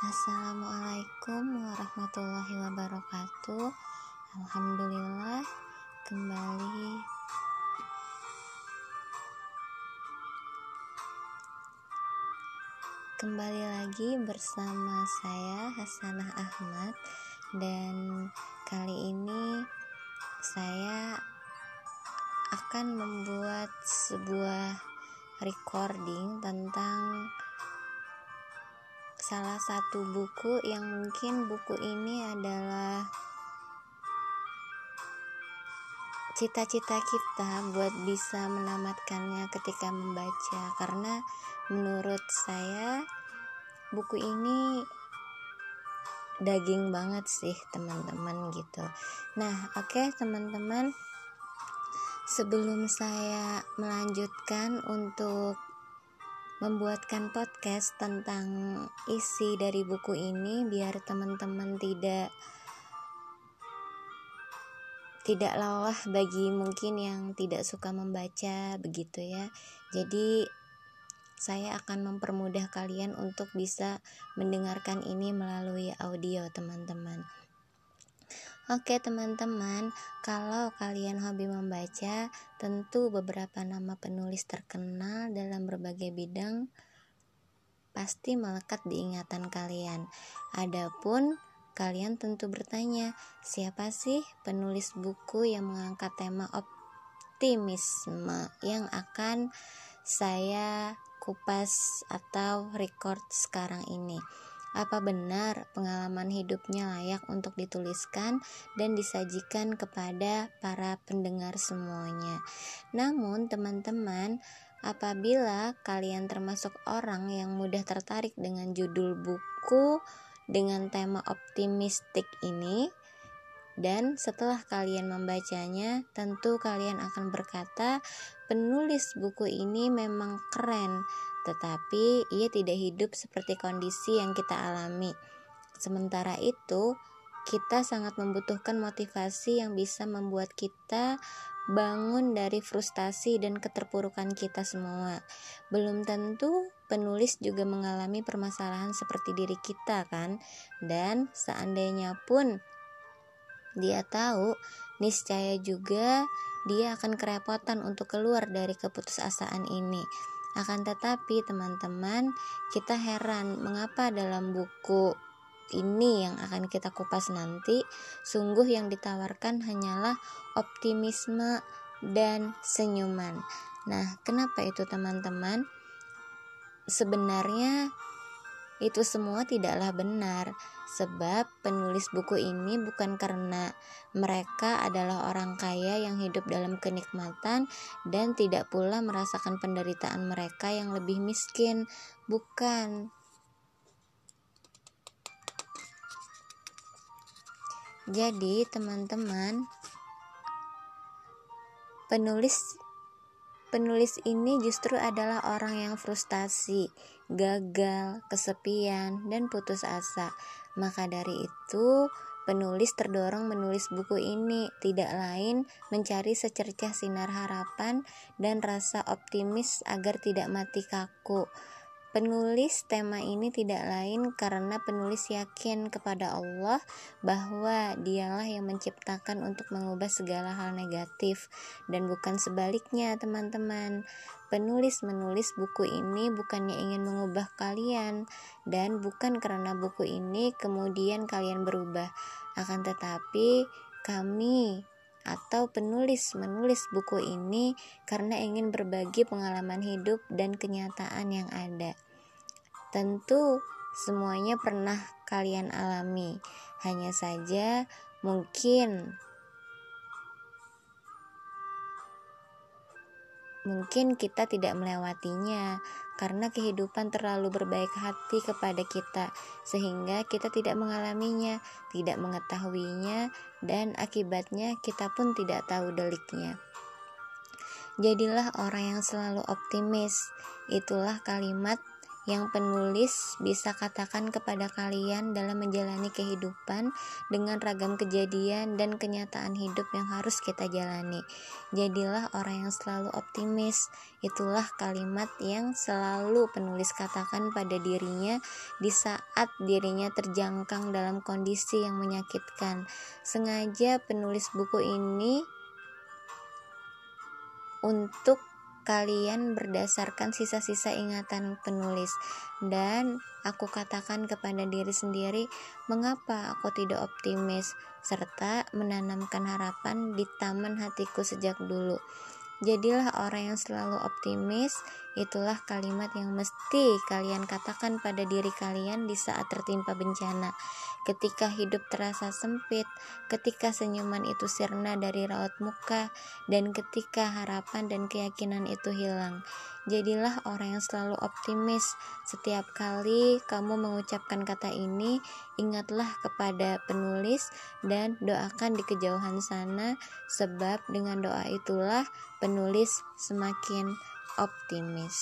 Assalamualaikum warahmatullahi wabarakatuh. Alhamdulillah kembali kembali lagi bersama saya Hasanah Ahmad dan kali ini saya akan membuat sebuah recording tentang salah satu buku yang mungkin buku ini adalah cita-cita kita buat bisa menamatkannya ketika membaca. Karena menurut saya buku ini daging banget sih teman-teman gitu. Nah oke okay, teman-teman. Sebelum saya melanjutkan untuk membuatkan podcast tentang isi dari buku ini biar teman-teman tidak tidak lelah bagi mungkin yang tidak suka membaca begitu ya. Jadi saya akan mempermudah kalian untuk bisa mendengarkan ini melalui audio teman-teman. Oke teman-teman, kalau kalian hobi membaca, tentu beberapa nama penulis terkenal dalam berbagai bidang pasti melekat di ingatan kalian. Adapun kalian tentu bertanya, siapa sih penulis buku yang mengangkat tema optimisme yang akan saya kupas atau record sekarang ini? Apa benar pengalaman hidupnya layak untuk dituliskan dan disajikan kepada para pendengar semuanya? Namun, teman-teman, apabila kalian termasuk orang yang mudah tertarik dengan judul buku dengan tema optimistik ini, dan setelah kalian membacanya, tentu kalian akan berkata, penulis buku ini memang keren tetapi ia tidak hidup seperti kondisi yang kita alami. Sementara itu, kita sangat membutuhkan motivasi yang bisa membuat kita bangun dari frustasi dan keterpurukan kita semua. Belum tentu penulis juga mengalami permasalahan seperti diri kita kan? Dan seandainya pun dia tahu, niscaya juga dia akan kerepotan untuk keluar dari keputusasaan ini. Akan tetapi, teman-teman, kita heran mengapa dalam buku ini yang akan kita kupas nanti, sungguh yang ditawarkan hanyalah optimisme dan senyuman. Nah, kenapa itu, teman-teman? Sebenarnya itu semua tidaklah benar, sebab penulis buku ini bukan karena mereka adalah orang kaya yang hidup dalam kenikmatan dan tidak pula merasakan penderitaan mereka yang lebih miskin, bukan. Jadi, teman-teman, penulis Penulis ini justru adalah orang yang frustasi, gagal, kesepian, dan putus asa. Maka dari itu, penulis terdorong menulis buku ini, tidak lain mencari secercah sinar harapan dan rasa optimis agar tidak mati kaku. Penulis tema ini tidak lain karena penulis yakin kepada Allah bahwa Dialah yang menciptakan untuk mengubah segala hal negatif dan bukan sebaliknya, teman-teman. Penulis menulis buku ini bukannya ingin mengubah kalian dan bukan karena buku ini kemudian kalian berubah, akan tetapi kami atau penulis menulis buku ini karena ingin berbagi pengalaman hidup dan kenyataan yang ada. Tentu semuanya pernah kalian alami, hanya saja mungkin mungkin kita tidak melewatinya karena kehidupan terlalu berbaik hati kepada kita sehingga kita tidak mengalaminya, tidak mengetahuinya dan akibatnya kita pun tidak tahu deliknya. Jadilah orang yang selalu optimis. Itulah kalimat yang penulis bisa katakan kepada kalian dalam menjalani kehidupan dengan ragam kejadian dan kenyataan hidup yang harus kita jalani. Jadilah orang yang selalu optimis. Itulah kalimat yang selalu penulis katakan pada dirinya di saat dirinya terjangkang dalam kondisi yang menyakitkan. Sengaja penulis buku ini untuk kalian berdasarkan sisa-sisa ingatan penulis. Dan aku katakan kepada diri sendiri mengapa aku tidak optimis? Serta menanamkan harapan di taman hatiku sejak dulu Jadilah orang yang selalu optimis. Itulah kalimat yang mesti kalian katakan pada diri kalian di saat tertimpa bencana. Ketika hidup terasa sempit, ketika senyuman itu sirna dari raut muka, dan ketika harapan dan keyakinan itu hilang. Jadilah orang yang selalu optimis. Setiap kali kamu mengucapkan kata ini, ingatlah kepada penulis dan doakan di kejauhan sana, sebab dengan doa itulah penulis semakin optimis.